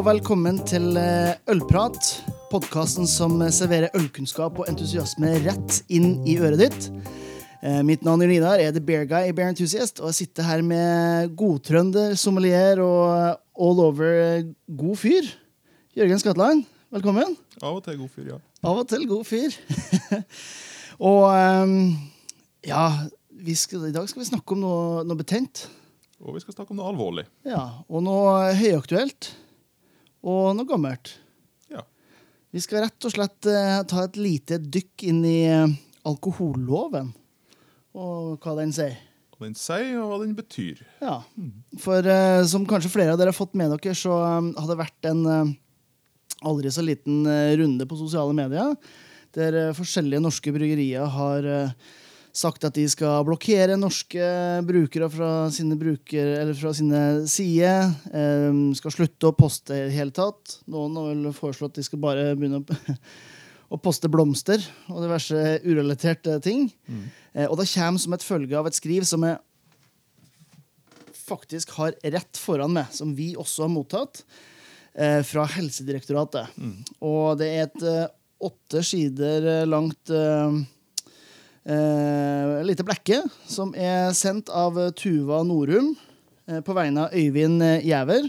og velkommen til eh, Ølprat. Podkasten som serverer ølkunnskap og entusiasme rett inn i øret ditt. Eh, Mitt navn er Nidar, er The Bear Guy i Bear Enthusiast, og jeg sitter her med godtrønder, sommelier og all over eh, god fyr. Jørgen Skatland, velkommen. Av og til god fyr, ja. Av og til god fyr. og ehm, ja, skal, i dag skal vi snakke om noe, noe betent. Og vi skal snakke om noe alvorlig. Ja, og noe høyaktuelt. Og noe gammelt. Ja. Vi skal rett og slett eh, ta et lite dykk inn i eh, alkoholloven. Og hva den sier. Hva den sier, og hva den betyr. Ja. For eh, som kanskje flere av dere har fått med dere, så eh, har det vært en eh, aldri så liten eh, runde på sosiale medier der eh, forskjellige norske bryggerier har eh, sagt at de skal blokkere norske brukere fra sine, bruker, eller fra sine sider. Um, skal slutte å poste i det hele tatt. Noen har vel foreslått at de skal bare begynne å, å poste blomster og diverse urelaterte ting. Eh, og det kommer som et følge av et skriv som jeg faktisk har rett foran meg, som vi også har mottatt, uh, fra Helsedirektoratet. Og det er et uh, åtte sider langt eh, eh, lite blekke som er sendt av eh, Tuva Norum eh, på vegne av Øyvind eh, Gjæver,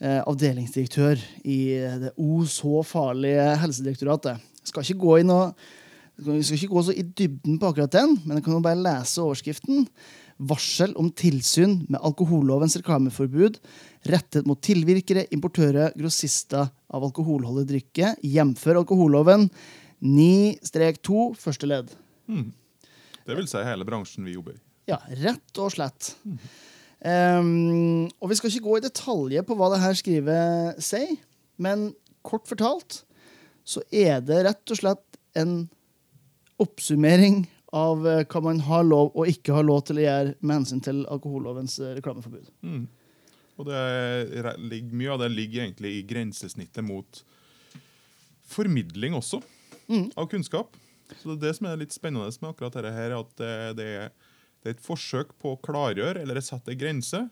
eh, avdelingsdirektør i eh, det o så farlige Helsedirektoratet. Jeg skal ikke gå i noe vi skal ikke gå så i dybden på akkurat den, men jeg kan jo bare lese overskriften. Varsel om tilsyn med alkohollovens reklameforbud rettet mot tilvirkere, importører, grossister av alkoholholdig drikke, jf. alkoholloven 9-2 første ledd. Det vil si hele bransjen vi jobber i. Ja, rett og slett. Ehm, og vi skal ikke gå i detaljer på hva det her skrivet sier, men kort fortalt så er det rett og slett en oppsummering av eh, hva man har lov og ikke har lov til å gjøre med hensyn til alkohollovens reklameforbud. reklameforbud. Og det er- ligger, mye av det ligger egentlig i grensesnittet mot formidling også, av kunnskap. Så det er det som er litt spennende med akkurat dette her, at det, er, det er et forsøk på å klargjøre, eller sette en grense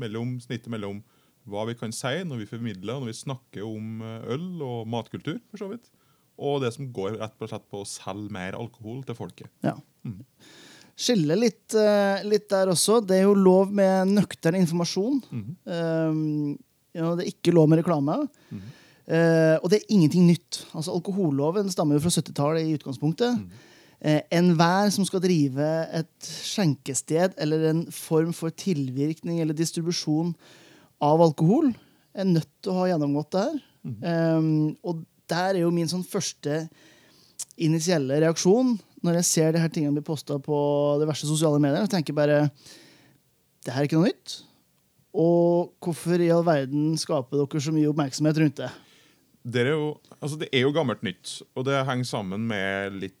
mellom snittet mellom hva vi kan si når vi formidler, når vi snakker om eh, øl og matkultur, for så vidt, og det som går rett og slett på å selge mer alkohol til folket. Ja. Skille litt, eh, litt der også. Det er jo lov med nøktern informasjon. Ehm, ja, det er ikke lov med reklame. Eh, og det er ingenting nytt. Altså Alkoholloven stammer jo fra 70-tallet i utgangspunktet. Eh, Enhver som skal drive et skjenkested eller en form for tilvirkning eller distribusjon av alkohol, er nødt til å ha gjennomgått det her. Ehm, og der er jo min sånn første initielle reaksjon når jeg ser de her tingene bli posta på diverse sosiale medier. Jeg tenker bare det her er ikke noe nytt. Og hvorfor i all verden skaper dere så mye oppmerksomhet rundt det? Det er, jo, altså det er jo gammelt nytt, og det henger sammen med litt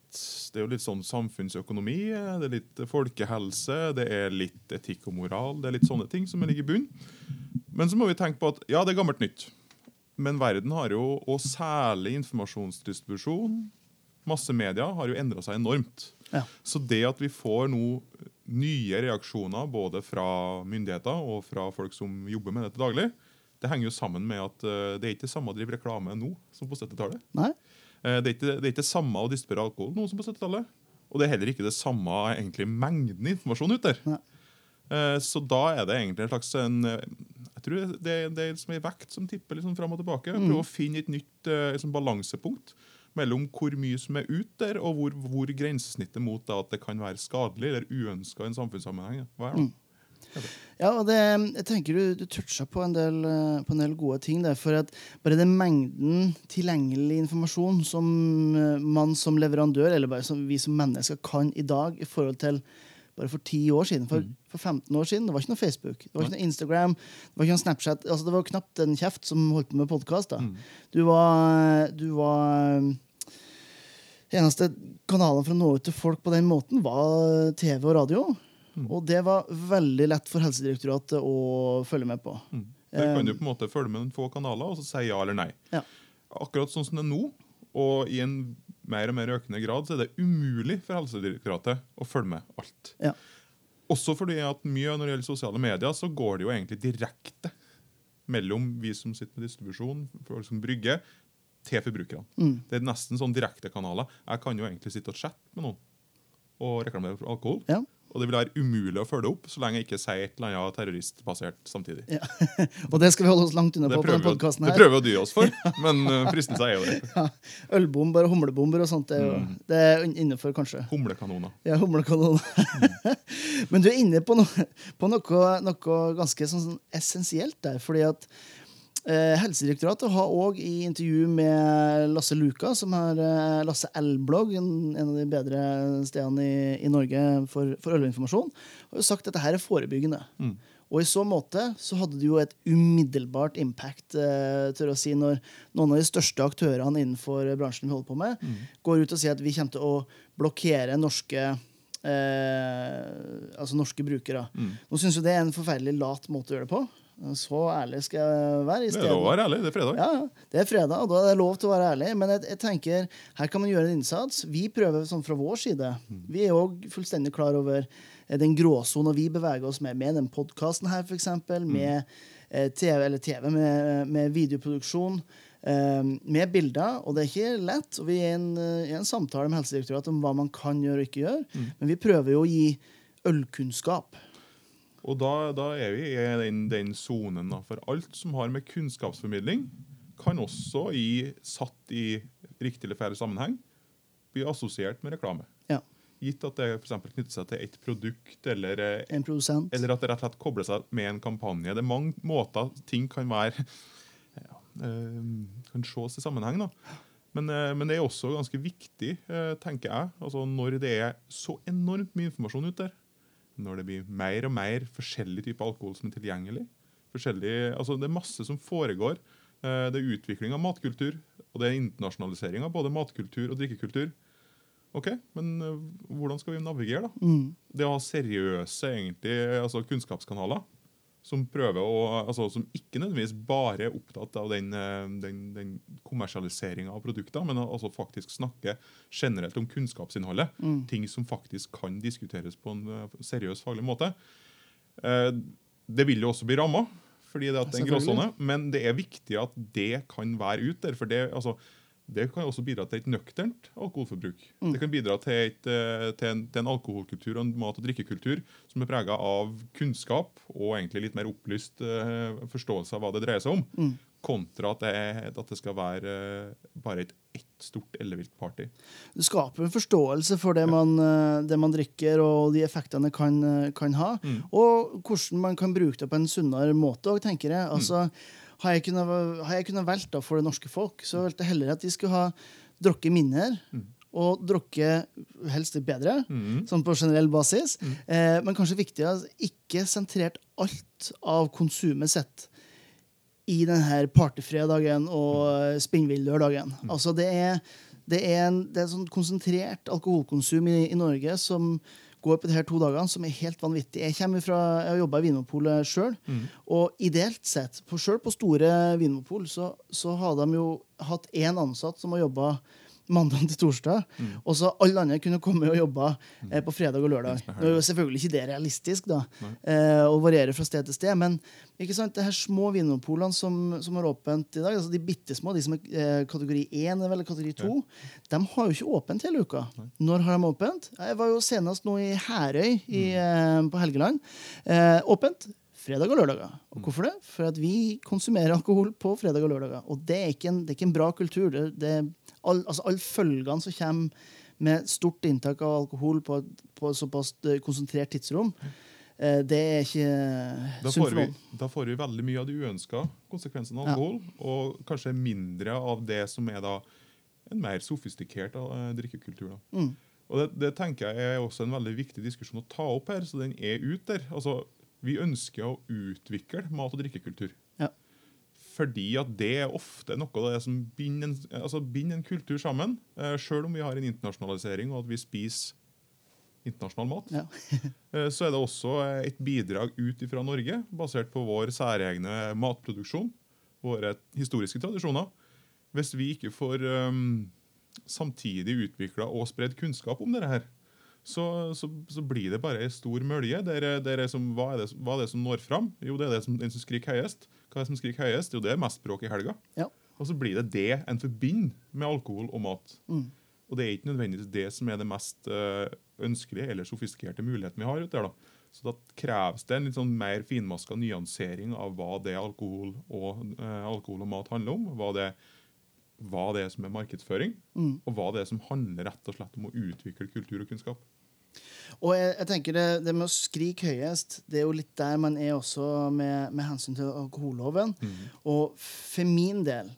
Det er jo litt sånn samfunnsøkonomi, det er litt folkehelse, det er litt etikk og moral. Det er litt sånne ting som ligger i bunn. Men så må vi tenke på at ja, det er gammelt nytt. Men verden har jo, og særlig informasjonsdistribusjon, masse medier, har jo endra seg enormt. Ja. Så det at vi får nå nye reaksjoner både fra myndigheter og fra folk som jobber med det til daglig, det henger jo sammen med at eh, det er ikke det samme å drive reklame nå som på 70-tallet. Nei? Eh, Det er ikke det er ikke det samme å distribuere alkohol nå som på 70-tallet. Og det er heller ikke det samme egentlig mengden informasjon ute der. Eh, Så da er det egentlig en slags en, Jeg tror det, det er som en vekt som tipper liksom fram og tilbake. Prøve å finne et nytt liksom balansepunkt mellom hvor mye som er ute der, og hvor, hvor grensesnittet mot da, at det kan være skadelig eller uønska i en samfunnssammenheng. Hva er det? Ja, og det, jeg tenker du, du toucha på en, del, eh, på en del gode ting der. For at bare den mengden tilgjengelig informasjon som eh, man som leverandør, eller bare som vi som mennesker, kan i dag i forhold til bare for 10 år siden. For, for 15 år siden det var ikke noe Facebook, det var ikke noe Instagram, det var ikke noe Snapchat. altså Det var knapt en kjeft som holdt på med podkast. Du var, du var eneste kanalen for å nå ut til folk på den måten var TV og radio. Og det var veldig lett for Helsedirektoratet å følge med på. Der kan du på en måte følge med noen få kanaler og så si ja eller nei. Ja. Akkurat sånn som det er nå, og i en mer og mer økende grad, så er det umulig for Helsedirektoratet å følge med alt. Ja. Også fordi at mye når det gjelder sosiale medier, så går det jo egentlig direkte mellom vi som sitter med distribusjon, folk som brygger, til forbrukerne. Mm. Det er nesten sånn direktekanaler. Jeg kan jo egentlig sitte og chatte med noen og reklamere for alkohol. Ja. Og det vil være umulig å følge opp så lenge jeg ikke sier et eller annet terroristbasert samtidig. Ja. Og det skal vi holde oss langt unna på på denne podkasten her. det prøver vi å dy oss for, men uh, fristelsen er jo der. Ja. Ølbomber og humlebomber og sånt, det er, jo, Mm. det er innenfor, kanskje. Humlekanoner. Ja, humlekanon. Men du er inne på noe, på noe, noe ganske sånn, sånn essensielt der. fordi at eh, Helsedirektoratet har òg i intervju med Lasse Luka, som har eh, Lasse L-blogg, en, en av de bedre stedene i, i Norge for, for ølinformasjon, har jo sagt at dette her er forebyggende. Mm. Og i så måte så hadde det jo et umiddelbart impact eh, tør å si når noen av de største aktørene innenfor bransjen vi holder på med, går ut og sier at vi kommer til å blokkere norske eh, altså norske brukere. Mm. Nå syns jo det er en forferdelig lat måte å gjøre det på. Så ærlig skal jeg være. i Det er lov å være ærlig. Det er fredag. ja. Det er fredag, og da er det lov til å være ærlig. Men jeg, jeg tenker, her kan man gjøre en innsats. Vi prøver sånn fra vår side. Vi er òg fullstendig klar over eh, den gråsona vi beveger oss med, med den podkasten her, f.eks. Med eh, TV, eller TV, med, med videoproduksjon. eh, med bilder, og det er ikke lett. og Vi er i en, en samtale med Helsedirektoratet om hva man kan gjøre og ikke gjøre. Men vi prøver jo å gi ølkunnskap. Og da, da er vi i den, sonen. For alt som har med kunnskapsformidling, kan også i, satt i riktig eller feil sammenheng bli assosiert med reklame. Ja. Gitt at det for eksempel knytter seg til et produkt, eller, eh, En produsent. eller at det rett og slett kobler seg med en kampanje. Det er mange måter ting kan være ja, eh, kan ses i sammenheng. da. Men, eh, men det er også ganske viktig, tenker jeg, altså når det er så enormt mye informasjon ute der, når det blir mer og mer forskjellig type alkohol som er tilgjengelig. Altså Det er masse som foregår. Eh, Det er utvikling av matkultur, og det er internasjonalisering av både matkultur og drikkekultur. Ok, Men eh, hvordan skal vi navigere, da? Mm. Det å ha seriøse egentlig, altså kunnskapskanaler som prøver å, altså som ikke nødvendigvis bare er opptatt av den, eh, den, den kommersialiseringa av produkter, men altså faktisk snakke generelt om kunnskapsinnholdet. Mm. Ting som faktisk kan diskuteres på en eh, seriøs faglig måte. Eh, Det vil jo også bli ramma, fordi det, er en gråsone, men det er viktig at det kan være ute der. for det, altså, det kan også bidra til et nøkternt alkoholforbruk. Mm. Det kan bidra til, et, eh, til, en, til en alkoholkultur og en mat- og drikkekultur som er prega av kunnskap og egentlig litt mer opplyst eh, forståelse av hva det dreier seg om, Mm. kontra at det, at det skal være eh, bare et ett stort ellevilt party. Det skaper en forståelse for det man, eh, det man drikker, og de effektene det kan, kan ha. Mm. Og hvordan man kan bruke det på en sunnere måte. òg, tenker jeg. Altså, har jeg kunnet, har jeg kunnet valgt for det norske folk, så valgte jeg heller at de skulle ha drukket mindre. Og drukket helst litt bedre, Mm. sånn på generell basis. Eh, men kanskje viktigere, ikke sentrert alt av konsumet sitt i denne partyfredagen og spinnvillørdagen. Altså det er, det er en det er sånn konsentrert alkoholkonsum i, i Norge som går på de her to dagene, som er helt vanvittig. Jeg fra, jeg har jobba i Vinmonopolet sjøl, og ideelt sett, sjøl på store Vinmonopol, så, så har de jo hatt én ansatt som har jobba mandag til torsdag, og så alle andre kunne komme og jobbe eh, på fredag og lørdag. Nå er jo selvfølgelig ikke det realistisk, da, eh, og varierer fra sted til sted, men ikke sant, det her små vinmonopolene som, som har åpent i dag, altså de bitte små, de som er eh, kategori 1 eller kategori 2, de har jo ikke åpent hele uka. Når har de åpent? Jeg var jo senest nå i Herøy i, eh, på Helgeland. Eh, åpent fredag og lørdager. Og hvorfor det? For at vi konsumerer alkohol på fredag og lørdager. Og det er ikke en, det er ikke en bra kultur. Det, det, all, altså Alle følgene som kommer med stort inntak av alkohol på, på såpass eh, konsentrert tidsrom, eh, det er ikke Da sunt for noen. da får vi veldig mye av de uønska konsekvensene av Ja. alkohol, og kanskje mindre av det som er da en mer sofistikert eh, drikkekultur. Da. Mm. Og det, det tenker jeg er også en veldig viktig diskusjon å ta opp her, så den er ut der. Altså, vi ønsker å utvikle mat- og drikkekultur. Ja. Fordi at det er ofte noe av det som binder en, altså binder en kultur sammen. Eh, selv om vi har en internasjonalisering og at vi spiser internasjonal mat, Ja. eh, så er det også et bidrag ut fra Norge, basert på vår særegne matproduksjon, våre historiske tradisjoner. Hvis vi ikke får um, samtidig utvikla og spredd kunnskap om dette her, så, så, så blir det bare ei stor mølje. Der, der er som, hva, er det, hva er det som når fram? Jo, det er det som, den som skriker høyest. Hva er det som skriker høyest? Jo, det er mest bråk i helga. Ja. Og så blir det det en forbinder med alkohol og mat. Mm. Og det er ikke nødvendigvis det som er det mest eh, ønskelige eller sofistikerte muligheten vi har. ute der da. Så da kreves det en litt sånn mer finmaska nyansering av hva det alkohol og, eh, alkohol og mat handler om. Hva det, hva det er som er markedsføring, Mm. og hva det er som handler rett og slett om å utvikle kultur og kunnskap. Og jeg, jeg tenker det, det med å skrike høyest, det er jo litt der man er også med, med hensyn til alkoholloven. Og for min del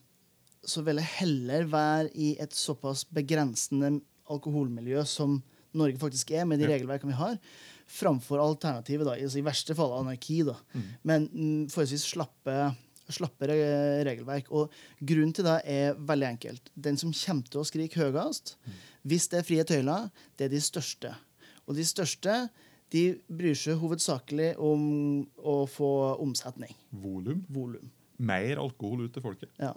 så vil jeg heller være i et såpass begrensende alkoholmiljø som Norge faktisk er, med de Ja. regelverkene vi har, framfor alternativet, da, altså i verste fall anarki. da. Men mm, forholdsvis slappe, slappe re- regelverk. Og grunnen til det er veldig enkelt. Den som kommer til å skrike høyest, hvis det er frie tøyler, det er de største. Og de største de bryr seg hovedsakelig om å få omsetning. Volum. Volum. Mer alkohol ut til folket. Ja.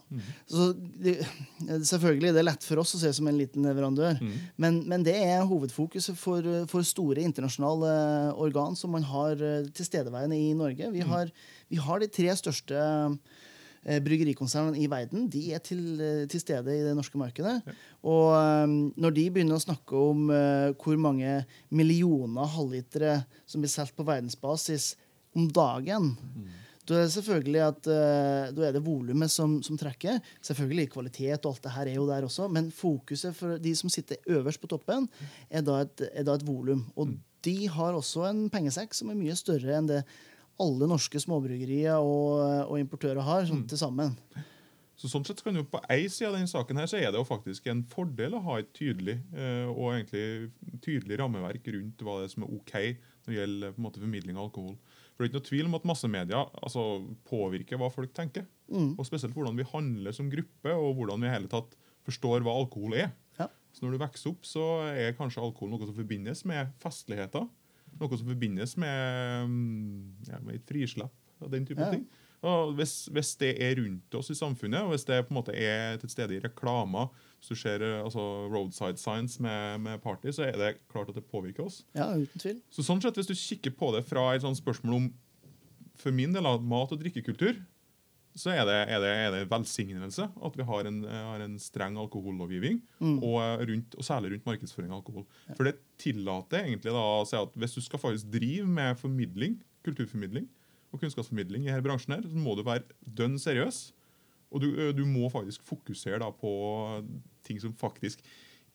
Så det, selvfølgelig, det er lett for oss å se som en liten leverandør, men, men det er hovedfokuset for, for store internasjonale organ som man har eh, tilstedeværende i Norge. Vi har, vi har de tre største eh, bryggerikonsernene i verden. De er til, eh, til stede i det norske markedet. Og eh, når de begynner å snakke om eh, hvor mange millioner halvlitere som blir solgt på verdensbasis om dagen da er det selvfølgelig at uh, da er det volumet som, som trekker. Selvfølgelig kvalitet og alt det her er jo der også, men fokuset for de som sitter øverst på toppen, er da et, er da et volum. Og de har også en pengesekk som er mye større enn det alle norske småbryggerier og, og importører har sånn til sammen. Så sånn sett kan jo På ei side av denne saken her så er det jo faktisk en fordel å ha et tydelig eh, og egentlig tydelig rammeverk rundt hva det er som er OK når det gjelder på en måte formidling av alkohol. For Det er ikke noe tvil om at massemedia altså, påvirker hva folk tenker. Og spesielt hvordan vi handler som gruppe, og hvordan vi hele tatt forstår hva alkohol er. Ja. Så Når du vokser opp, så er kanskje alkohol noe som forbindes med festligheter. Noe som forbindes med, mm, ja, med et frislipp og den type Ja. ting. Og hvis, hvis det er rundt oss i samfunnet, og hvis det på en måte er til stede i reklamer, hvis du ser eh, altså, roadside signs med, med party, så er det klart at det påvirker oss. Ja, uten tvil. Så sånn sett, Hvis du kikker på det fra et sånt spørsmål om for min del av mat- og drikkekultur, så er det, er det, er det velsignelse at vi har en, har en streng alkohollovgivning, og, eh, rundt, og særlig rundt markedsføring av alkohol. For det tillater egentlig da å si at hvis du skal faktisk drive med formidling, kulturformidling og kunnskapsformidling i denne bransjen, her, så må du være dønn seriøs. Og du, du må faktisk fokusere da på ting som faktisk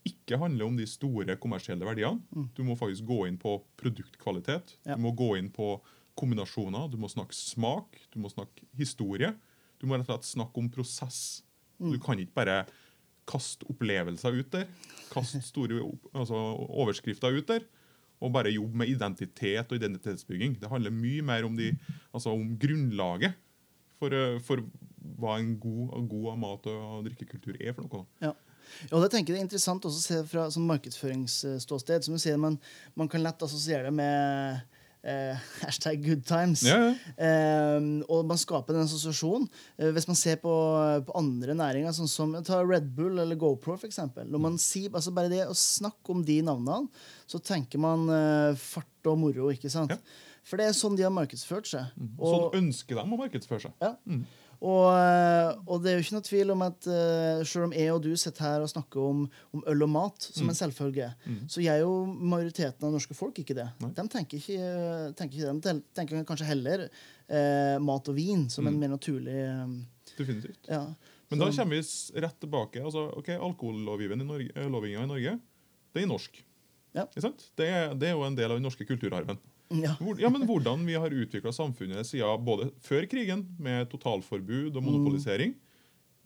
ikke handler om de store kommersielle verdiene. Du må faktisk gå inn på produktkvalitet. Ja. Du må gå inn på kombinasjoner. Du må snakke smak. Du må snakke historie. Du må rett og slett snakke om prosess. Du kan ikke bare kaste opplevelser ut der. Kaste store altså, overskrifter ut der. Og bare jobbe med identitet og identitetsbygging. Det handler mye mer om, de, altså, om grunnlaget for, eh, for hva en god, god mat- og drikkekultur er for noe. Ja. Ja, det tenker jeg er interessant også å se fra sånn markedsføringsståsted. Som du sier, man, man kan lett assosiere det med eh, hashtag good times. Ja, ja. Eh, og man skaper den assosiasjonen. Eh, hvis man ser på, på andre næringer, sånn som ta Red Bull eller GoPro f.eks. Når man sier altså bare det å snakke om de navnene, så tenker man eh, fart og moro. ikke sant? Ja. For det er sånn de har markedsført seg. Og sånn ønsker de å markedsføre seg. Ja. Og, eh, og det er jo ikke noe tvil om at uh, selv om jeg og du sitter her og snakker om, om øl og mat som en selvfølge, så gjør jo majoriteten av norske folk ikke det. De tenker ikke, tenker ikke det. De tenker kanskje heller uh, mat og vin som en mer naturlig eh, Definitivt. ja. Men da kommer vi rett tilbake. altså, ok, Alkohollovgivningen i Norge, eh, i Norge det er norsk. Ja. Det, er, det er jo en del av den norske kulturarven. Ja. Ja, men Hvordan vi har utvikla samfunnet siden både før krigen, med totalforbud og monopolisering,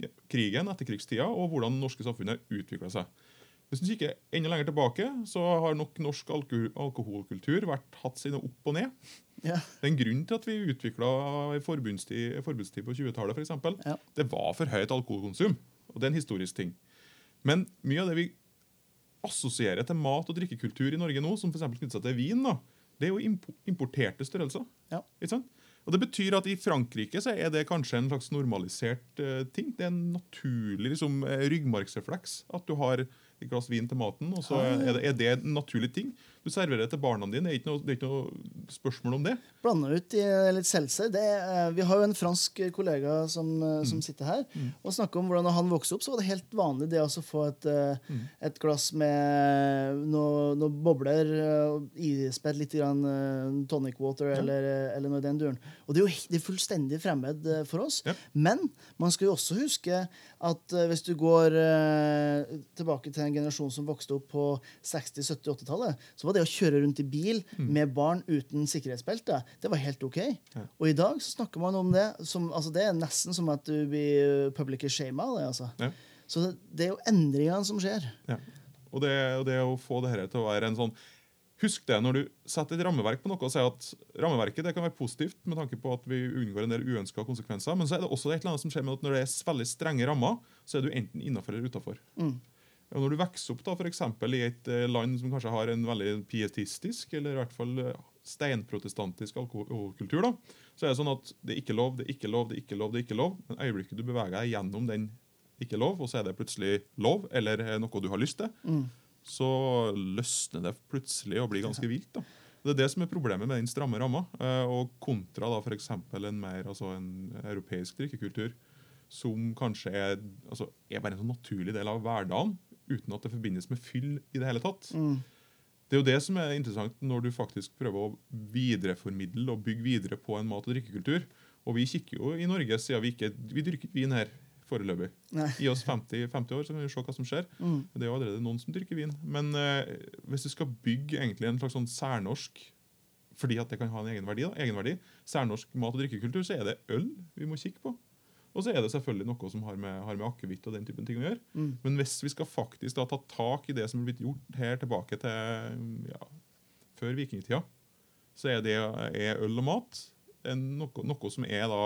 mm. krigen, etterkrigstida, og hvordan det norske samfunnet utvikla seg. Hvis du kikker enda lenger tilbake, så har nok norsk alko alkoholkultur vært hatt sine opp og ned. Ja. Det er en grunn til at vi utvikla forbudstid, forbudstid på 20-tallet, f.eks. Ja. Det var for høyt alkoholkonsum, og det er en historisk ting. Men mye av det vi assosierer til mat- og drikkekultur i Norge nå, som f.eks. knytter seg til vin, da, det er jo importerte størrelser. Ja. Og Det betyr at i Frankrike så er det kanskje en slags normalisert uh, ting. Det er en naturlig liksom, eh, ryggmargsrefleks at du har et glass vin til maten. og så Ah. er det, er det en naturlig ting. Du serverer til barna dine. Det er ikke noe, er ikke noe spørsmål om det. Blander ut i litt seltzer. Det, er- vi har jo en fransk kollega som, eh, som sitter her og snakker om hvordan han vokste opp, så var det helt vanlig det å få et, mm. et glass med noen noe bobler, ispedd litt grann, eh, tonic water eller, eller noe i den duren. Og det er jo det er fullstendig fremmed eh, for oss. Ja. Men man skal jo også huske at eh, hvis du går eh, tilbake til en generasjon som vokste opp på 60-, 70-, 80-tallet, så var det å kjøre rundt i bil med barn uten sikkerhetsbelte, det var helt OK. Og i dag så snakker man om det som altså Det er nesten som at du blir public shama. Det, altså. Ja. Så det, det er jo endringene som skjer. Ja. Og, det, og det å få dette til å være en sånn Husk det når du setter et rammeverk på noe og sier at rammeverket det kan være positivt med tanke på at vi unngår en del uønska konsekvenser, men så er det også et eller annet som skjer med at når det er veldig strenge rammer, så er du enten innafor eller utafor. Mm. Og når du vokser opp da, for i et eh, land som kanskje har en veldig pietistisk, eller i hvert fall eh, steinprotestantisk alkoholkultur, da, så er det sånn at det er ikke lov, det er ikke lov, det er ikke lov, det er ikke lov. Men øyeblikket du beveger deg gjennom den ikke lov, og så er det plutselig lov, eller eh, noe du har lyst til, Mm. så løsner det plutselig og blir ganske vilt. da. Det er det som er problemet med den stramme ramma. Og kontra da f.eks. en mer altså en europeisk drikkekultur som kanskje er, altså, er bare en sånn naturlig del av hverdagen, uten at det forbindes med fyll i det hele tatt. Mm. Det er jo det som er interessant når du faktisk prøver å videreformidle og bygge videre på en mat- og drikkekultur. Og vi kikker jo i Norge, siden vi ikke vi dyrker vin her foreløpig. Nei. Gi oss 50, 50 år, så kan vi se hva som skjer. Mm. Det er jo allerede noen som drikker vin. Men eh, hvis du skal bygge egentlig en slags sånn særnorsk fordi at det kan ha en egenverdi, da, egenverdi, særnorsk mat- og drikkekultur, så er det øl vi må kikke på. Og så er det selvfølgelig noe som har med, har med akevitt og den typen ting å gjøre. Mm. Men hvis vi skal faktisk da ta tak i det som er blitt gjort her tilbake til ja, før vikingtida, så er det er øl og mat en, noe, noe som er da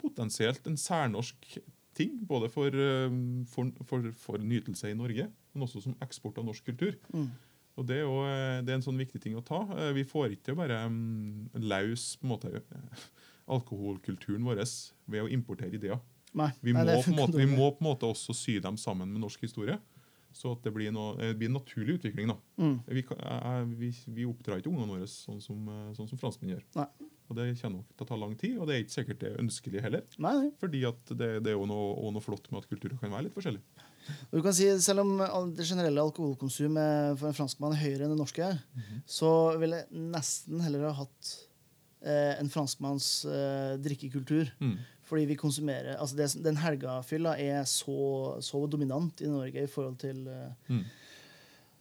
potensielt en særnorsk ting. Både for, eh, for, for, for nytelse i Norge, men også som eksport av norsk kultur. Mm. Og det er, jo, eh, det er en sånn viktig ting å ta. Eh, Vi får ikke bare mm, løs på en måte, alkoholkulturen vår ved å importere ideer. Nei. Vi, Nei, må, måte, vi må på en måte også sy dem sammen med norsk historie. Så at det blir, noe, det blir en naturlig utvikling. da. Mm. Vi, eh, vi, vi oppdrar ikke ungene våre sånn som, eh, sånn som franskmenn gjør. Nei. Og Det kommer nok til å ta lang tid, og det er ikke sikkert det er ønskelig heller. Nei, nei. Fordi det, det er jo noe, og noe flott med at kulturer kan være litt forskjellig. Og Du kan si, Selv om det generelle alkoholkonsumet for en franskmann er høyere enn det norske, Mhm. så ville jeg nesten heller ha hatt en franskmanns eh, drikkekultur. Mm. Fordi vi konsumerer altså det, Den helgafylla er så, så dominant i Norge i forhold til eh, Mm.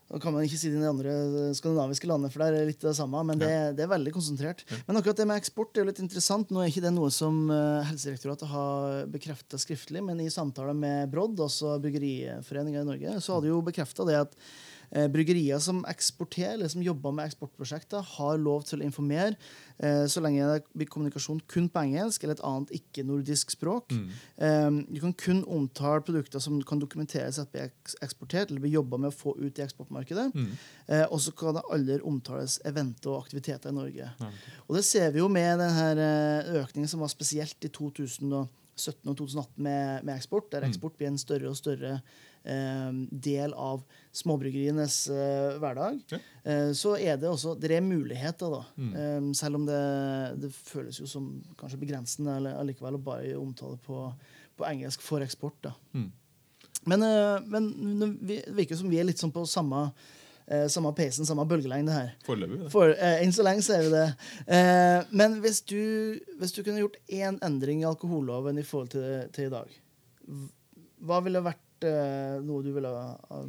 Nå kan man ikke si det i de andre skandinaviske landene, for der er det litt det samme, men det, det er veldig konsentrert. Men akkurat det med eksport er jo litt interessant. Nå er ikke det noe som eh, Helsedirektoratet har bekrefta skriftlig, men i samtale med Brodd, altså Bryggeriforeninga i Norge, så hadde jo bekrefta det at eh, bryggerier som eksporterer, eller som jobber med eksportprosjekter, har lov til å informere eh, så lenge det blir kommunikasjon kun på engelsk eller et annet ikke-nordisk språk. Mm. Eh, du kan kun omtale produkter som kan dokumenteres at blir eks- eksportert eller blir jobba med å få ut i eksportmarkedet. Mm. Og så kan det aldri omtales eventer og aktiviteter i Norge. Ja. Og det ser vi jo med denne økningen som var spesielt i 2017 og 2018 med, med eksport, der Mm. eksport blir en større og større del av småbryggerienes eh, hverdag. Ja. Eh, så er det også det er muligheter, da. Mm. Eh, selv om det, det føles jo som kanskje begrensende eller allikevel å bare omtale på, på engelsk for eksport. da. Mm. Men, eh, men det virker som vi er litt sånn på samme, eh, samme peisen, samme bølgelengde her. Foreløpig. For, eh, enn så lenge så er vi det. Eh, men hvis du, hvis du kunne gjort én endring i alkoholloven i forhold til, til i dag, hva ville vært eh, noe du ville ha, ha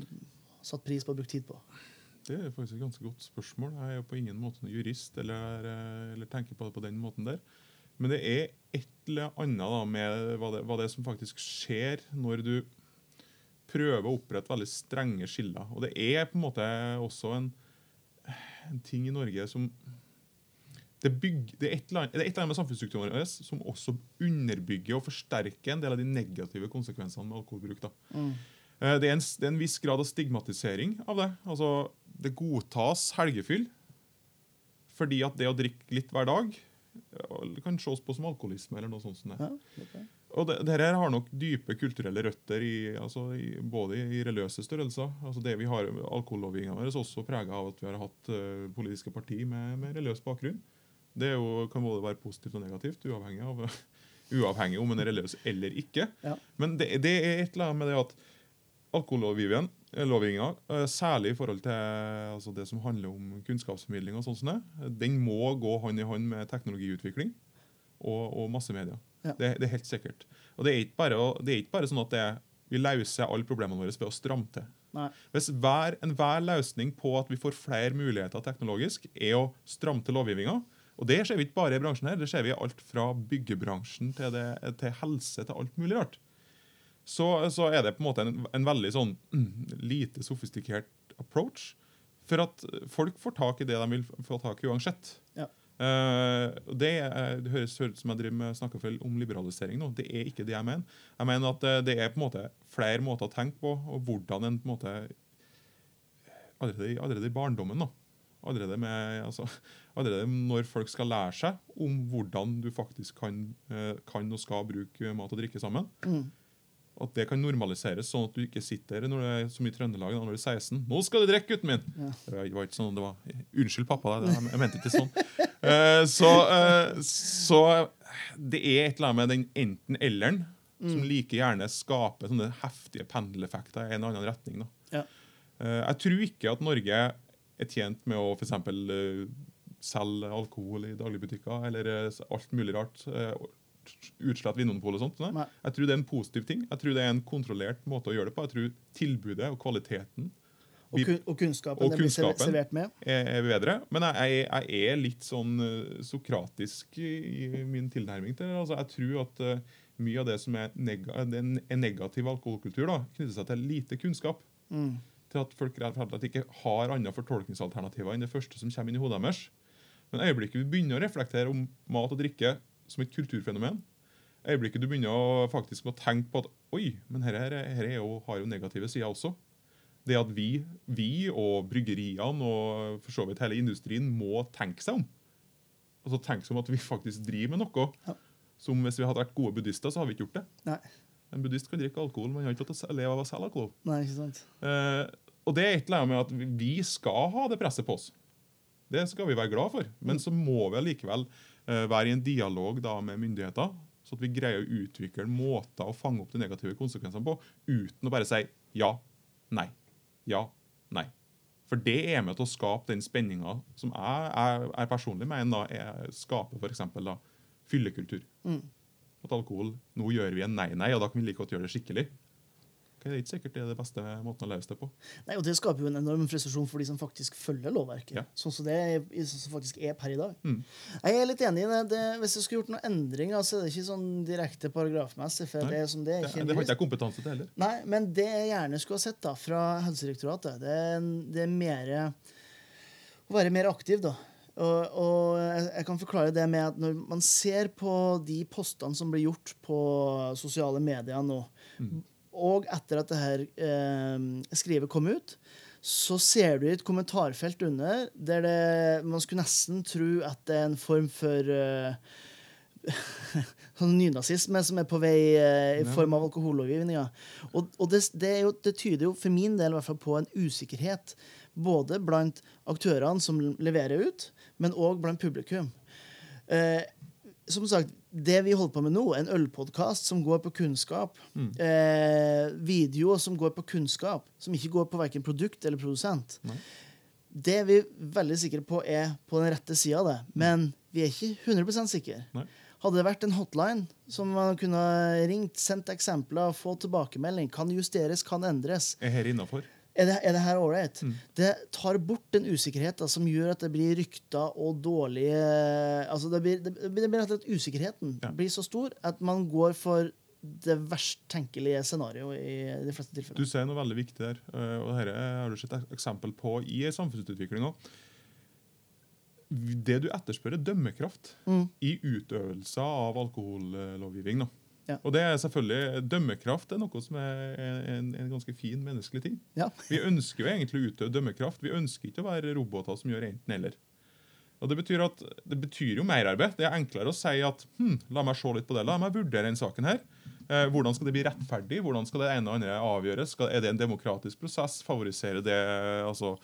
satt pris på og brukt tid på? Det er faktisk et ganske godt spørsmål. Jeg er jo på ingen måte jurist eller, eh, eller tenker på det på den måten der. Men det er et eller annet da med hva det, hva det er som faktisk skjer når du prøver å opprette veldig strenge skiller. Og det er på en måte også en, en ting i Norge som det, bygger, det, er et eller annet, det er et eller annet med samfunnsstrukturen vår som også underbygger og forsterker en del av de negative konsekvensene med alkoholbruk. da. Mm. Eh, Det er, en, det er en viss grad av stigmatisering av det. Altså, Det godtas helgefyll fordi at det å drikke litt hver dag ja, kan ses på som alkoholisme. eller noe sånt. som det. Ja, okay. Og det, det her har nok dype kulturelle røtter i, altså i, både i religiøse størrelser. altså det vi har, Alkohollovgivningen vår er også prega av at vi har hatt uh, politiske parti med, med, religiøs bakgrunn. Det jo, kan både være positivt og negativt, uavhengig av uavhengig om en er religiøs eller ikke. Ja. Men det, det, er et eller annet med det at alkohollovgivninga, eh, særlig i forhold til altså det som handler om kunnskapsformidling, og sånt, den må gå hånd i hånd med teknologiutvikling og, og massemedia. Ja. Det, det, er helt sikkert. Og det er ikke bare, det er ikke bare sånn at det, vi løser alle problemene våre ved å stramme til. Nei. Hvis hver, Enhver løsning på at vi får flere muligheter teknologisk, er å stramme til lovgivninga, og Det ser vi ikke bare i bransjen her, det ser vi i alt fra byggebransjen til, det, til helse til alt mulig rart. Så, så, er det på en måte en, en veldig sånn mm, lite sofistikert approach. For at folk får tak i det de vil få tak i uansett. Ja. Uh, det, er, det, høres ut som jeg driver med snakker om liberalisering nå. Det er ikke det jeg mener. Jeg mener at det er på en måte flere måter å tenke på, og hvordan en på en måte Allerede, allerede i barndommen nå, Allerede, med, altså, allerede, når folk skal lære seg om hvordan du faktisk kan, eh, kan og skal bruke mat og drikke sammen. Mm. At det kan normaliseres, sånn at du ikke sitter når det er som i Trøndelag når du er 16. 'Nå skal du drikke, gutten min!' Ja. Det var ikke sånn, det var, Unnskyld, pappa. Jeg mente ikke sånn. uh, så, uh, så, det er et eller annet med den enten-elleren mm. som like gjerne skaper sånne heftige pendeleffekter i en eller annen retning. Ja. Uh, jeg tror ikke at Norge er tjent med å for Uh, eh, selge alkohol i dagligbutikker eller uh, alt mulig rart. Uh, utslett Vinmonopolet og sånt. Nei. Jeg tror det er en positiv ting. Jeg tror det er en kontrollert måte å gjøre det på. Jeg tror tilbudet og kvaliteten og, kun, og kunnskapen, og kunnskapen blir servert med. Er, er bedre. Men jeg, jeg, er litt sånn uh, sokratisk i, min tilnærming til det. Altså, jeg tror at uh, mye av det som er, neg en negativ alkoholkultur, da, knytter seg til lite kunnskap. Mm til at folk rett og slett ikke har andre fortolkningsalternativer enn det første som kommer inn i hodet deres. Men øyeblikket vi begynner å reflektere om mat og drikke som et kulturfenomen, øyeblikket du begynner å faktisk å tenke på at oi, men dette har jo negative sider også. Det at vi, vi og bryggeriene og for så vidt hele industrien må tenke seg om. Altså tenke seg om at vi faktisk driver med noe ja. som hvis vi hadde vært gode buddhister, så hadde vi ikke gjort det. Nei. En buddhist kan drikke alkohol, men han har ikke lov til å leve av å selge alkohol. Nei, ikke sant. Eh, og det er et eller annet med at vi skal ha det presset på oss. Det skal vi være glad for. Men så må vi allikevel eh, være i en dialog da, med myndigheter, så at vi greier å utvikle måter å fange opp de negative konsekvensene på, uten å bare si ja, nei, ja, nei. For det er med til å skape den spenninga som jeg, jeg, jeg personlig mener er, skaper f.eks. fyllekultur. Mm at alkohol nå gjør vi en nei-nei, og da kan vi like godt gjøre det skikkelig. Det er ikke sikkert det er det beste måten å løse det på. Nei, og Det skaper jo en enorm frustrasjon for de som faktisk følger lovverket. Ja. Sånn som det er, som faktisk er per i dag. Mm. Jeg er litt enig i det. hvis jeg skulle gjort noen endringer, så er det ikke sånn direkte paragrafmessig. for Nei. Det er som det er ikke det, det har ikke jeg kompetanse til heller. Nei, Men det jeg gjerne skulle ha sett da, fra Helsedirektoratet, det er, det er mer å være mer aktiv. da. Og, og, jeg kan forklare det med at når man ser på de postene som blir gjort på sosiale medier nå, mm. Og etter at det her eh, skrivet kom ut, så ser du et kommentarfelt under der det, man skulle nesten tro at det er en form for eh, sånn nynazisme som er på vei eh, i form av alkohollovgivninga. Og, og det, det, jo, det, tyder jo for min del i hvert fall på en usikkerhet både blant aktørene som leverer ut, men òg blant publikum. Eh, som sagt, det vi holder på med nå, en ølpodkast som går på kunnskap, mm. eh, videoer som går på kunnskap, som ikke går på verken produkt eller produsent, Nei. det er vi veldig sikre på er på den rette sida av det. Mm. Men vi er ikke 100% sikre. Nei. Hadde det vært en hotline som man kunne ringt, sendt eksempler, få tilbakemelding, kan justeres, kan endres Er her innafor? Er det, er det her ålreit? Mm. Det tar bort den usikkerheten som gjør at det blir rykter og dårlige altså det blir, det, det blir slett Usikkerheten ja. blir så stor at man går for det verst tenkelige scenarioet i de fleste tilfeller. Du sier noe veldig viktig der, eh, og dette har du sett et eksempel på i samfunnsutviklinga. Det du etterspør, er dømmekraft mm. i utøvelse av alkohollovgivning. Ja. Og det er selvfølgelig, Dømmekraft er noe som er en, en ganske fin menneskelig ting. Ja. vi ønsker jo egentlig å utøve dømmekraft. Vi ønsker ikke å være roboter som gjør enten-eller. Og Det betyr at det betyr jo merarbeid. Det er enklere å si at hm, la meg se litt på det, la meg vurdere den saken her. Eh, hvordan skal det bli rettferdig? Hvordan skal det ene og andre avgjøres? Skal, er det en demokratisk prosess? Favoriserer det altså,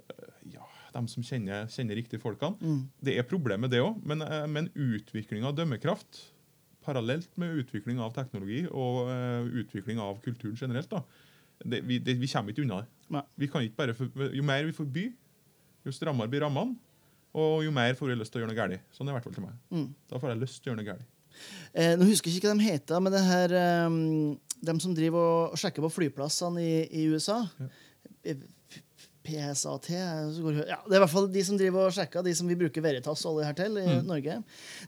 eh, ja, dem som kjenner, kjenner riktige folkene? Mm. Det er problemet, det òg. Men, eh, men utvikling av dømmekraft parallelt med utvikling av teknologi og uh, utvikling av kulturen generelt, da, det, vi, det, vi, kommer ikke unna det. Vi kan ikke bare for, jo mer vi forbyr, jo strammere blir rammene, og jo mer får vi lyst til å gjøre noe galt. Sånn er det i hvert fall til meg. Mm. Da får jeg lyst til å gjøre noe galt. Eh, nå husker jeg ikke hva de heter, men det her um, de som driver og sjekker på flyplassene i, i USA Ja. PSAT så går det- ja, Det er i hvert fall de som driver og sjekker, de som vi bruker Veritas og alle her til i Norge.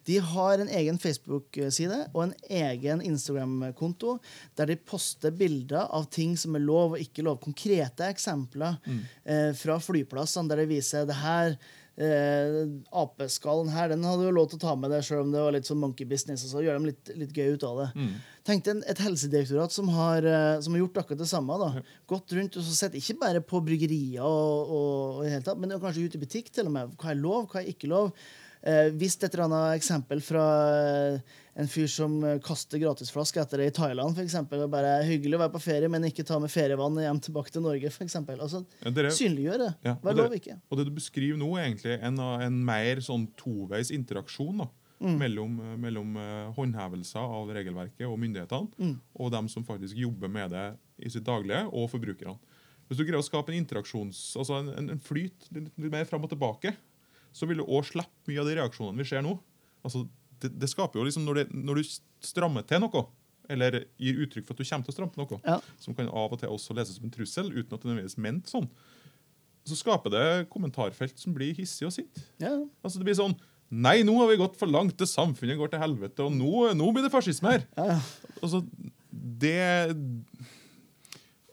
De har en egen Facebook-side og en egen Instagram-konto der de poster bilder av ting som er lov og ikke lov. Konkrete eksempler eh, fra flyplassene der de viser det her eh, apeskallen her, den hadde jo lov til å ta med det, selv om det var litt sånn monkey business. Og så gjør de litt, litt gøy ut av det. Tenk deg et helsedirektorat som har, eh, som har gjort akkurat det samme. da. Gått rundt og så sett ikke bare på bryggerier, og, og, og i hele tatt, men kanskje ut i butikk til og med. Hva er lov, hva er ikke lov? Eh, Vist et eller annet eksempel fra eh, en fyr som eh, kaster gratisflaske etter det i Thailand, f.eks. Bare hyggelig å være på ferie, men ikke ta med ferievann hjem tilbake til Norge, f.eks. Altså, Ja, dere- synliggjør det. Ja, Vær og lov, ikke? Og det du beskriver nå, er egentlig en, en mer sånn toveis interaksjon da, mellom, mellom eh, håndhevelser av regelverket og myndighetene, og dem som faktisk jobber med det i sitt daglige, og forbrukerne. Hvis du greier å skape en interaksjons, altså en, en, en flyt litt, litt mer fram og tilbake, så vil du òg slippe mye av de reaksjonene vi ser nå. Altså, det, det skaper jo liksom når, det, når du strammer til noe, eller gir uttrykk for at du kommer til å stramme til noe, Ja. som kan av og til også leses som en trussel, uten at det nødvendigvis er ment sånn, så skaper det kommentarfelt som blir hissig og sint. Ja. Altså Det blir sånn Nei, nå har vi gått for langt, det samfunnet går til helvete, og nå, nå blir det fascisme her. Ja. Altså, det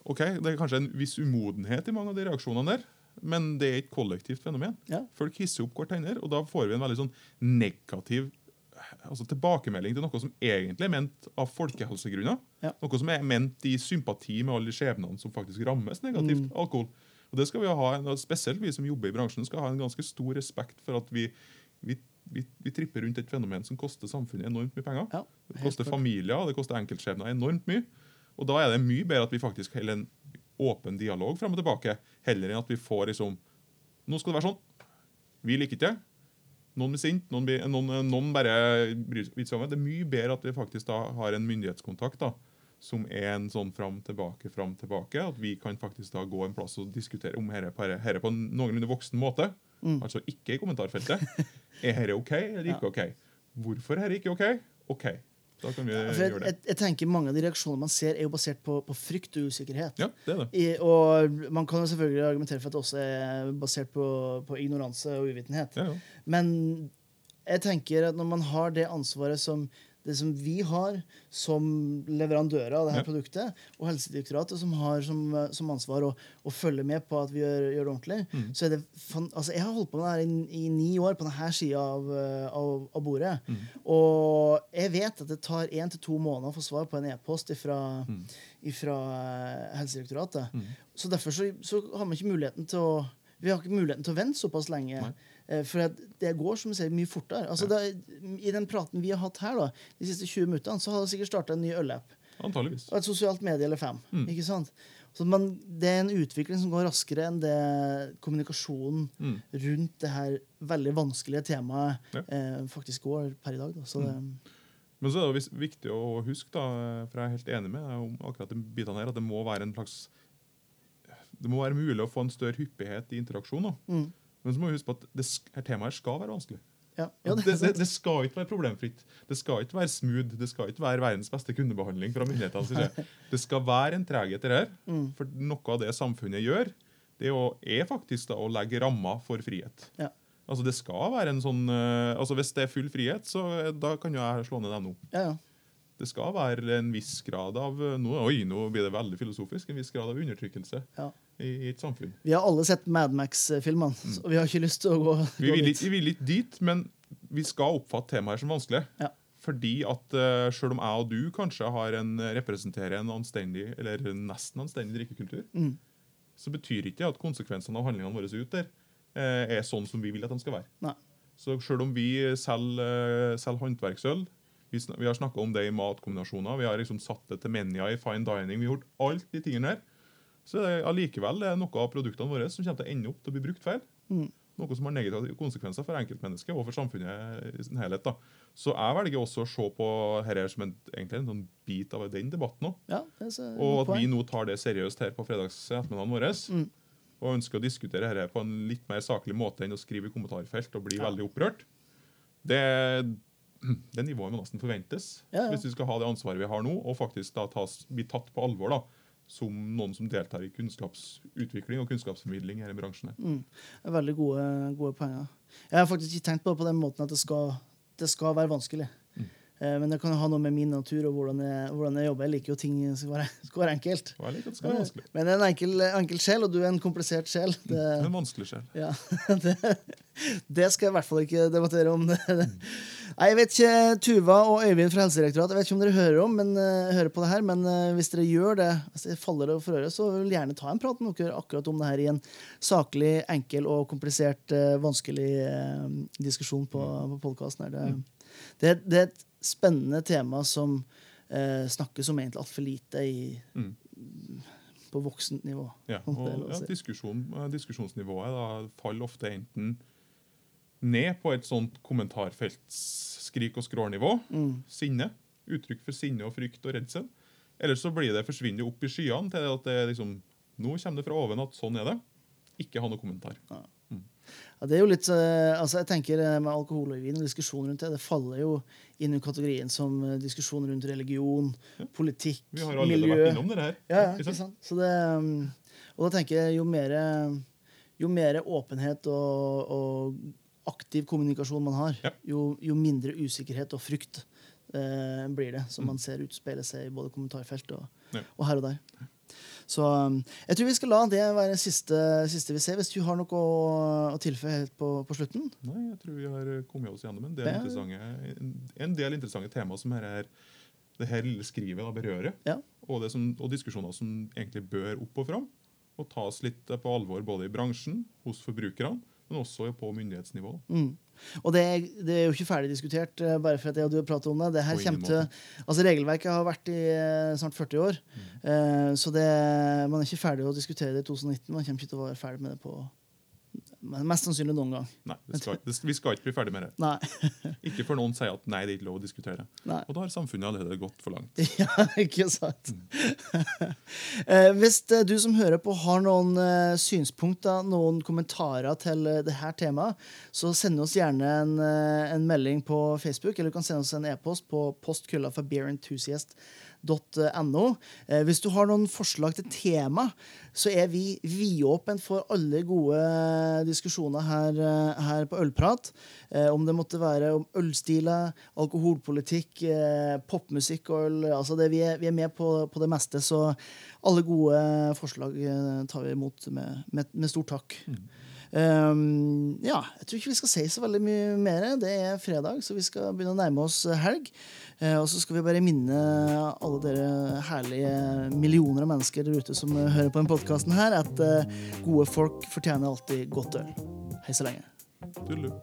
OK, det er kanskje en viss umodenhet i mange av de reaksjonene der, men det er et kollektivt fenomen. Ja. Folk hisser opp hverandre, og da får vi en veldig sånn negativ altså tilbakemelding til noe som egentlig er ment av folkehelsegrunner. Ja. Noe som er ment i sympati med alle de skjebnene som faktisk rammes negativt Mm. alkohol. Og det skal vi ha, Spesielt vi som jobber i bransjen skal ha en ganske stor respekt for at vi, vi, vi, vi tripper rundt et fenomen som koster samfunnet enormt mye penger. Ja, det koster familier det koster enkeltskjebner enormt mye. Og da er det mye bedre at vi faktisk holder en åpen dialog frem og tilbake, heller enn at vi får liksom Nå skal det være sånn. Vi liker ikke det. Noen blir sint, noen, blir, noen, noen bare bryr seg om det. Det er mye bedre at vi faktisk da har en myndighetskontakt da, som er en sånn fram tilbake, fram tilbake. At vi kan faktisk da gå en plass og diskutere om dette på, en noenlunde voksen måte. Altså ikke i kommentarfeltet. Er dette OK eller ikke OK? Hvorfor er dette ikke OK? OK. Da kan vi ja, jeg, gjøre jeg, det. jeg tenker Mange av de reaksjonene man ser, er jo basert på, på frykt og usikkerhet. Ja, det er det. I, og man kan jo selvfølgelig argumentere for at det også er basert på, på ignoranse og uvitenhet. Ja, ja. Men jeg tenker at når man har det ansvaret som det som vi har som leverandører av det her Ja. produktet, og Helsedirektoratet som har som, som ansvar å, å følge med på at vi gjør, gjør det ordentlig, Mm. så er det altså Jeg har holdt på med det i, i ni år på denne sida av, eh, av, av bordet. Mm. Og jeg vet at det tar én til to måneder å få svar på en e-post fra Mm. Helsedirektoratet. Så derfor så, så har vi ikke muligheten til å vi har ikke muligheten til å vente såpass lenge. Nei. Eh, For det går som du sier, mye fortere. Altså, det, I den praten vi har hatt her da, de siste 20 minuttene, så har det sikkert starta en ny ølapp. Antageligvis. Og et sosialt medie eller fem. Mm. ikke sant? Så man, det er en utvikling som går raskere enn det kommunikasjonen Mm. rundt det her veldig vanskelige temaet Ja. eh, faktisk går per i dag. Da. Så det, Men så er det viktig å huske, da, for jeg er helt enig med om akkurat den bitene her, at det må være en slags det må være mulig å få en større hyppighet i interaksjon. Da. mm. Men så må vi huske på at det, her temaet skal være vanskelig. ja, ja, det, det det, skal ikke være problemfritt. Det skal ikke være smooth. Det skal ikke være verdens beste kundebehandling fra myndighetenes side. Det skal være en treghet i det her. Mm. For noe av det samfunnet gjør, det er, faktisk da å legge rammer for frihet. Ja. Altså det skal være en sånn, eh, altså Hvis det er full frihet, så eh, da kan jo jeg slå ned dem nå. Ja, ja. Det skal være en viss grad av eh, nå, Oi, nå blir det veldig filosofisk. En viss grad av undertrykkelse Ja. I, et samfunn. Vi har alle sett Mad Max-filmene, og vi har ikke lyst til å gå, Mm. Vi vil, dit. vi vil ikke dit, men vi skal oppfatte temaet som vanskelig. Ja. Fordi at uh, selv om jeg og du kanskje har en, representerer en anstendig, eller nesten anstendig drikkekultur, Mm. så betyr ikke det at konsekvensene av handlingene våre ut der eh, er sånn som vi vil at de skal være. Nei. Så selv om vi selger, eh, selger håndverksøl Vi, vi har snakka om det i matkombinasjoner. Vi har liksom satt det til menia i fine dining. Vi har gjort alt de tingene der. Så er det allikevel noe av produktene våre som kommer til å ende opp til å bli brukt feil. Mm. Noe som har negative konsekvenser for enkeltmennesket og for samfunnet i sin helhet. da. Så jeg velger også å se på dette som en, egentlig en sånn bit av den debatten òg. Ja, Og at vi nå tar det seriøst her på fredags ettermiddagen vår. Mm. Og ønsker å diskutere dette på en litt mer saklig måte enn å skrive i kommentarfelt og bli Ja. veldig opprørt. Det, det nivået må nesten forventes ja. hvis vi skal ha det ansvaret vi har nå, og faktisk da tas, bli tatt på alvor da, som noen som deltar i kunnskapsutvikling og kunnskapsformidling her i bransjen. Mm. Det er veldig gode, gode poenger. Jeg har faktisk ikke tenkt på det på den måten at det skal, det skal være vanskelig. Mm. Eh, Men det kan ha noe med min natur og hvordan jeg, hvordan jeg jobber. Jeg liker jo ting skal være, skal være enkelt. Og jeg liker at det skal være vanskelig. Men jeg er en enkel, enkel sjel, og du er en komplisert sjel. Det Det, er en vanskelig sjel. ja, det, det skal jeg i hvert fall ikke debattere om. Nei, jeg vet ikke, Tuva og Øyvind fra Helsedirektoratet, jeg vet ikke om dere hører, om, men, uh, hører på det her, men uh, hvis dere gjør det, hvis det faller dere for øret, så vil jeg gjerne ta en prat med dere akkurat om det her i en saklig, enkel og komplisert, uh, vanskelig diskusjon på, på podkasten. Det, Det, det, det er et spennende tema som snakkes om egentlig altfor lite i, Mm. på voksent nivå. Ja, det og ja, diskusjon, diskusjonsnivået da, faller ofte enten ned på et sånt kommentarfeltskrik og skrål-nivå. Mm. Sinne. Uttrykk for sinne og frykt og redsel. Eller så blir det forsvinner opp i skyene til at det liksom Nå kommer det fra oven at sånn er det. Ikke ha noe kommentar. Ja, det er jo litt, eh, altså jeg tenker eh, Med alkohol og vin og diskusjon rundt det, det faller jo inn i kategorien som eh, diskusjon rundt religion, politikk, Vi har allerede miljø. vært innom det her. Ja, ja, ikke sant? Så det, um, og da tenker jeg jo mer, jo mer åpenhet og, og aktiv kommunikasjon man har, Ja. jo, jo mindre usikkerhet og frykt eh, blir det, som man ser utspeile seg i både kommentarfelt og, Ja. og her og der. Så um, jeg tror vi skal la det være det siste, siste vi ser. Hvis du har noe å, å tilføye helt på, på slutten? Nei, jeg tror vi har kommet oss gjennom en del, Ja. interessante, en, del interessante tema som her er, det her lille skrivet da berører. Ja. Og, det som, og diskusjoner som egentlig bør opp og fram. Og tas litt på alvor både i bransjen, hos forbrukerne, men også på myndighetsnivå. Mm. Og det, det er jo ikke ferdig diskutert, eh, bare for at jeg og du har pratet om det. det her til, altså Regelverket har vært i eh, snart 40 år. Mm. Eh, så det, man er ikke ferdig å diskutere det i 2019. Man kommer ikke til å være ferdig med det på men mest sannsynlig noen gang. Nei, det skal, det, Vi skal ikke bli ferdig med det. Ikke før noen sier at nei, det er ikke lov å diskutere. Nei. Og da har samfunnet allerede gått for langt. Ja, ikke sant? eh, hvis eh, du som hører på har noen eh, synspunkter, noen kommentarer til det her temaet, så send oss gjerne en, en melding på Facebook, eller du kan sende oss en e-post på postkulla for beerenthusiast.no. Eh, hvis du har noen forslag til tema, så er vi vidåpne for alle gode diskusjoner her, eh, her på Ølprat. Eh, om det måtte være om ølstiler, alkoholpolitikk, popmusikk og øl. Altså det, vi, er, vi er med på, på det meste, så alle gode forslag tar vi imot med, med, med stor takk. Um, ja, jeg tror ikke vi skal si så veldig mye mer. Det er fredag, så vi skal begynne å nærme oss helg. Uh, og så skal vi bare minne alle dere herlige millioner av mennesker der ute som hører på denne podkasten at uh, gode folk fortjener alltid godt øl. Hei så lenge. Tudelu.